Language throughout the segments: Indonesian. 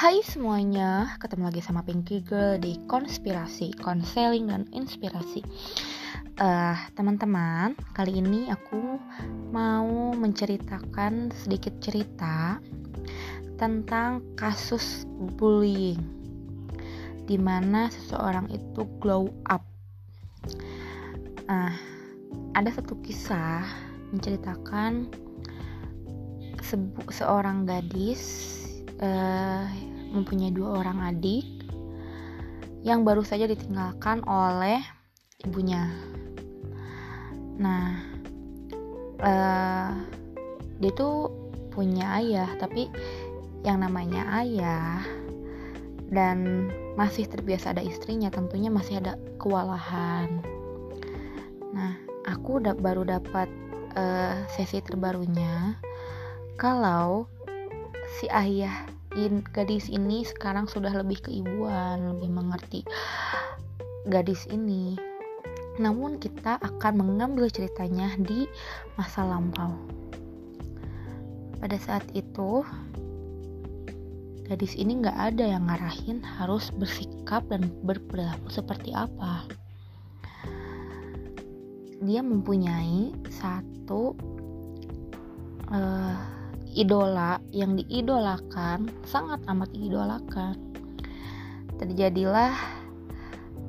Hai semuanya, ketemu lagi sama Pinky Girl di Konspirasi, Konseling dan Inspirasi. Uh, teman-teman, kali ini aku mau menceritakan sedikit cerita tentang kasus bullying, di mana seseorang itu glow up. Uh, ada satu kisah menceritakan seorang gadis uh, mempunyai dua orang adik yang baru saja ditinggalkan oleh ibunya. Nah, uh, dia tuh punya ayah, tapi yang namanya ayah dan masih terbiasa ada istrinya, tentunya masih ada kewalahan. Nah, aku udah baru dapat uh, sesi terbarunya kalau si ayah in, gadis ini sekarang sudah lebih keibuan, lebih mengerti gadis ini. Namun kita akan mengambil ceritanya di masa lampau. Pada saat itu, gadis ini nggak ada yang ngarahin harus bersikap dan berperilaku seperti apa. Dia mempunyai satu uh, idola yang diidolakan sangat amat diidolakan. Terjadilah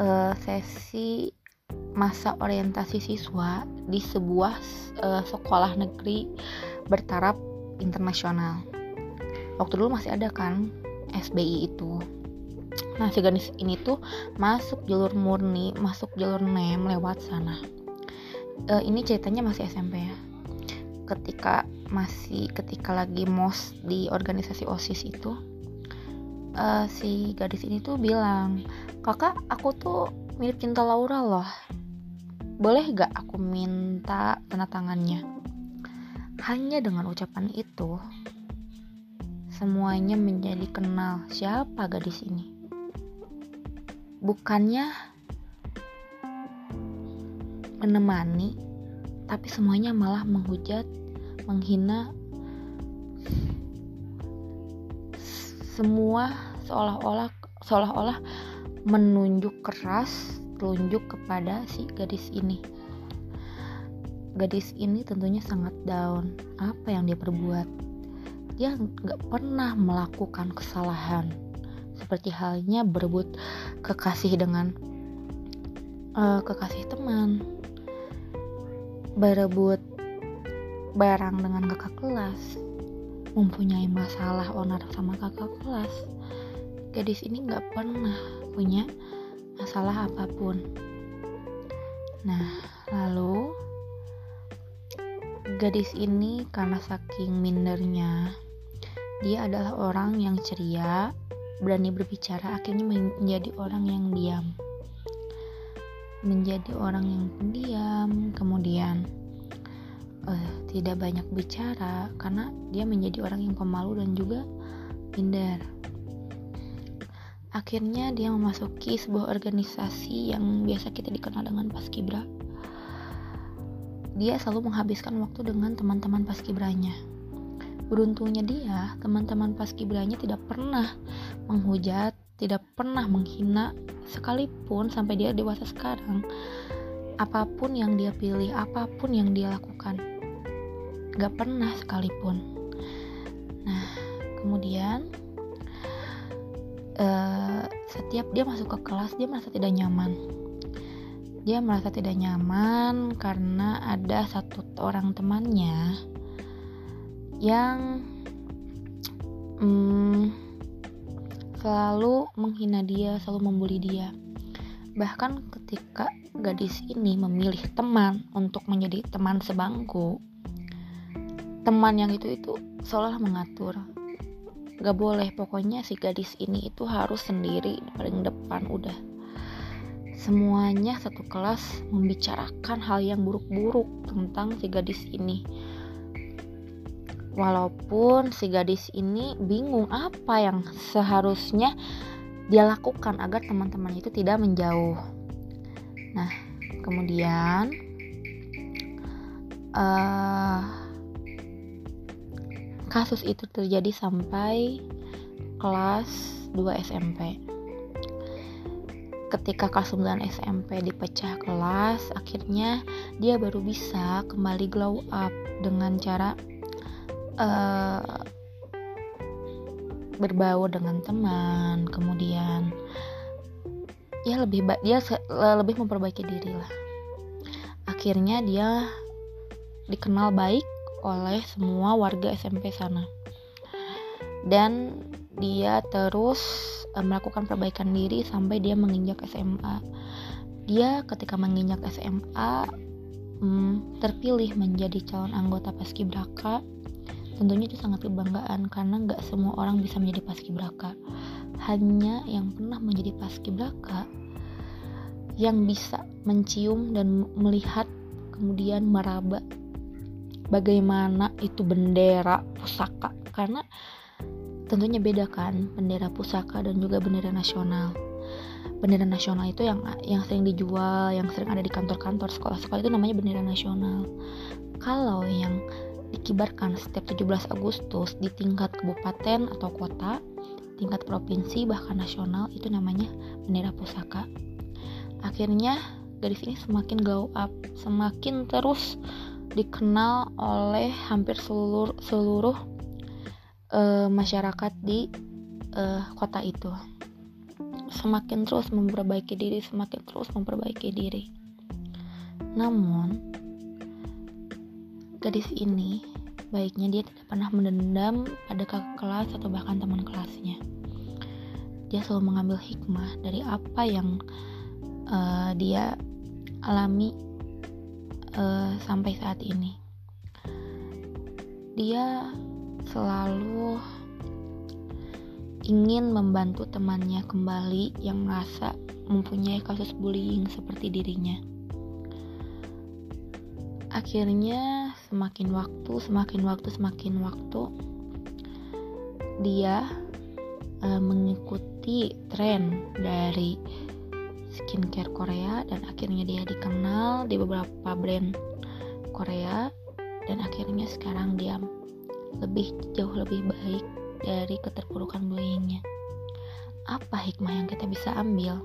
uh, sesi masa orientasi siswa di sebuah uh, sekolah negeri bertaraf internasional. Waktu dulu masih ada kan SBI itu. Nah si gadis ini tuh masuk jalur murni masuk jalur NEM lewat sana. Uh, ini ceritanya masih SMP ya. Ketika masih ketika lagi mos di organisasi osis itu uh, si gadis ini tuh bilang kakak aku tuh mirip cinta Laura loh. Boleh gak aku minta tanda tangannya? Hanya dengan ucapan itu semuanya menjadi kenal siapa gadis ini. Bukannya menemani tapi semuanya malah menghujat, menghina semua seolah-olah seolah-olah menunjuk keras telunjuk kepada si gadis ini. Gadis ini tentunya sangat down. Apa yang dia perbuat? Dia nggak pernah melakukan kesalahan. Seperti halnya berebut kekasih dengan uh, kekasih teman. Berebut barang dengan kakak kelas, mempunyai masalah onar sama kakak kelas. Gadis ini nggak pernah punya masalah apa pun. Nah, lalu gadis ini karena saking mindernya, dia adalah orang yang ceria, berani berbicara, akhirnya menjadi orang yang diam menjadi orang yang pendiam, kemudian uh, tidak banyak bicara karena dia menjadi orang yang pemalu dan juga minder. Akhirnya dia memasuki sebuah organisasi yang biasa kita dikenal dengan Paskibra. Dia selalu menghabiskan waktu dengan teman-teman Paskibranya. Beruntungnya dia, teman-teman Paskibranya tidak pernah menghujat, tidak pernah menghina sekalipun sampai dia dewasa sekarang apa pun yang dia pilih apa pun yang dia lakukan gak pernah sekalipun nah kemudian uh, setiap dia masuk ke kelas dia merasa tidak nyaman dia merasa tidak nyaman karena ada satu orang temannya yang hmm, selalu menghina dia, selalu membuli dia. Bahkan ketika gadis ini memilih teman untuk menjadi teman sebangku, teman yang itu itu seolah mengatur. Gak boleh, pokoknya si gadis ini itu harus sendiri paling depan udah. Semuanya satu kelas membicarakan hal yang buruk-buruk tentang si gadis ini Walaupun si gadis ini bingung apa yang seharusnya dia lakukan agar teman-teman itu tidak menjauh. Nah, kemudian uh, kasus itu terjadi sampai kelas 2 SMP ketika kelas 9 SMP dipecah kelas akhirnya dia baru bisa kembali glow up dengan cara uh, berbaur dengan teman kemudian ya lebih dia lebih memperbaiki diri lah. Akhirnya dia dikenal baik oleh semua warga SMP sana. Dan dia terus uh, melakukan perbaikan diri sampai dia menginjak SMA dia ketika menginjak SMA um, terpilih menjadi calon anggota paskibraka tentunya itu sangat kebanggaan karena nggak semua orang bisa menjadi paskibraka hanya yang pernah menjadi paskibraka yang bisa mencium dan melihat kemudian meraba bagaimana itu bendera pusaka. Karena tentunya beda kan bendera pusaka dan juga bendera nasional. Bendera nasional itu yang yang sering dijual yang sering ada di kantor-kantor sekolah-sekolah itu namanya bendera nasional. Kalau yang dikibarkan setiap 17 Agustus di tingkat kabupaten atau kota tingkat provinsi bahkan nasional itu namanya bendera pusaka. Akhirnya gadis ini semakin glow up semakin terus dikenal oleh hampir seluruh seluruh uh, masyarakat di uh, kota itu. Semakin terus memperbaiki diri semakin terus memperbaiki diri. Namun gadis ini baiknya dia tidak pernah mendendam pada kakak kelas atau bahkan teman kelasnya. Dia selalu mengambil hikmah dari apa yang uh, dia alami uh, sampai saat ini dia selalu ingin membantu temannya kembali yang merasa mempunyai kasus bullying seperti dirinya. Akhirnya semakin waktu, semakin waktu, semakin waktu dia uh, mengikuti tren dari skincare Korea dan akhirnya dia dikenal di beberapa brand Korea dan akhirnya sekarang dia lebih jauh lebih baik dari keterpurukan bullyingnya. Apa hikmah yang kita bisa ambil?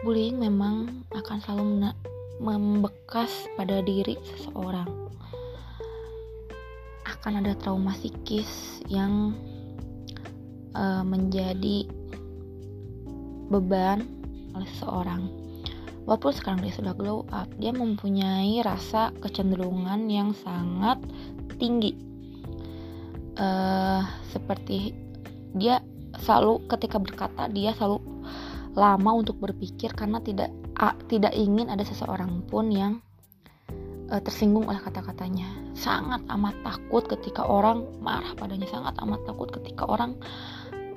Bullying memang akan selalu membekas pada diri seseorang. Akan ada trauma psikis yang uh, menjadi beban oleh seseorang. Walaupun sekarang dia sudah glow up dia mempunyai rasa kecenderungan yang sangat tinggi. Uh, seperti dia selalu ketika berkata dia selalu lama untuk berpikir karena tidak uh, tidak ingin ada seseorang pun yang uh, tersinggung oleh kata-katanya. Sangat amat takut ketika orang marah padanya. Sangat amat takut ketika orang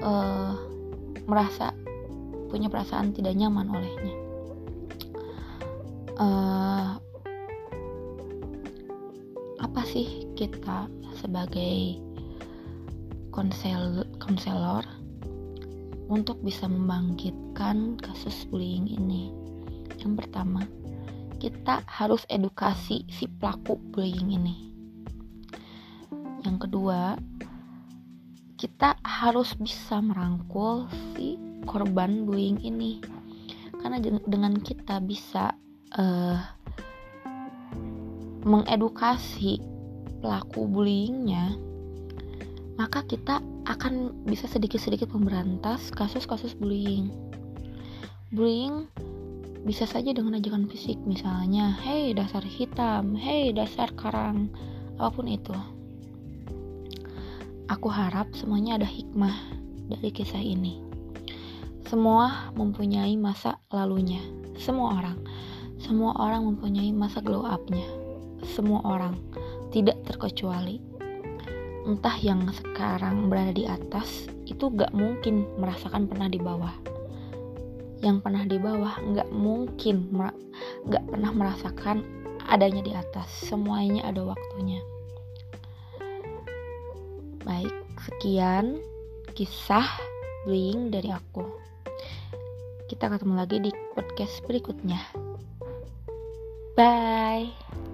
uh, merasa punya perasaan tidak nyaman olehnya. Uh, apa sih kita sebagai konsel konselor untuk bisa membangkitkan kasus bullying ini? Yang pertama kita harus edukasi si pelaku bullying ini. Yang kedua kita harus bisa merangkul si korban bullying ini. Karena dengan kita bisa uh, mengedukasi pelaku bullyingnya maka kita akan bisa sedikit-sedikit memberantas kasus-kasus bullying. Bullying bisa saja dengan ajakan fisik misalnya hei dasar hitam hei dasar karang apa pun itu aku harap semuanya ada hikmah dari kisah ini semua mempunyai masa lalunya semua orang semua orang mempunyai masa glow up-nya. Semua orang, tidak terkecuali. Entah yang sekarang berada di atas, itu gak mungkin merasakan pernah di bawah. Yang pernah di bawah gak mungkin gak pernah merasakan adanya di atas. Semuanya ada waktunya. Baik, sekian kisah bullying dari aku. Kita ketemu lagi di podcast berikutnya. Bye.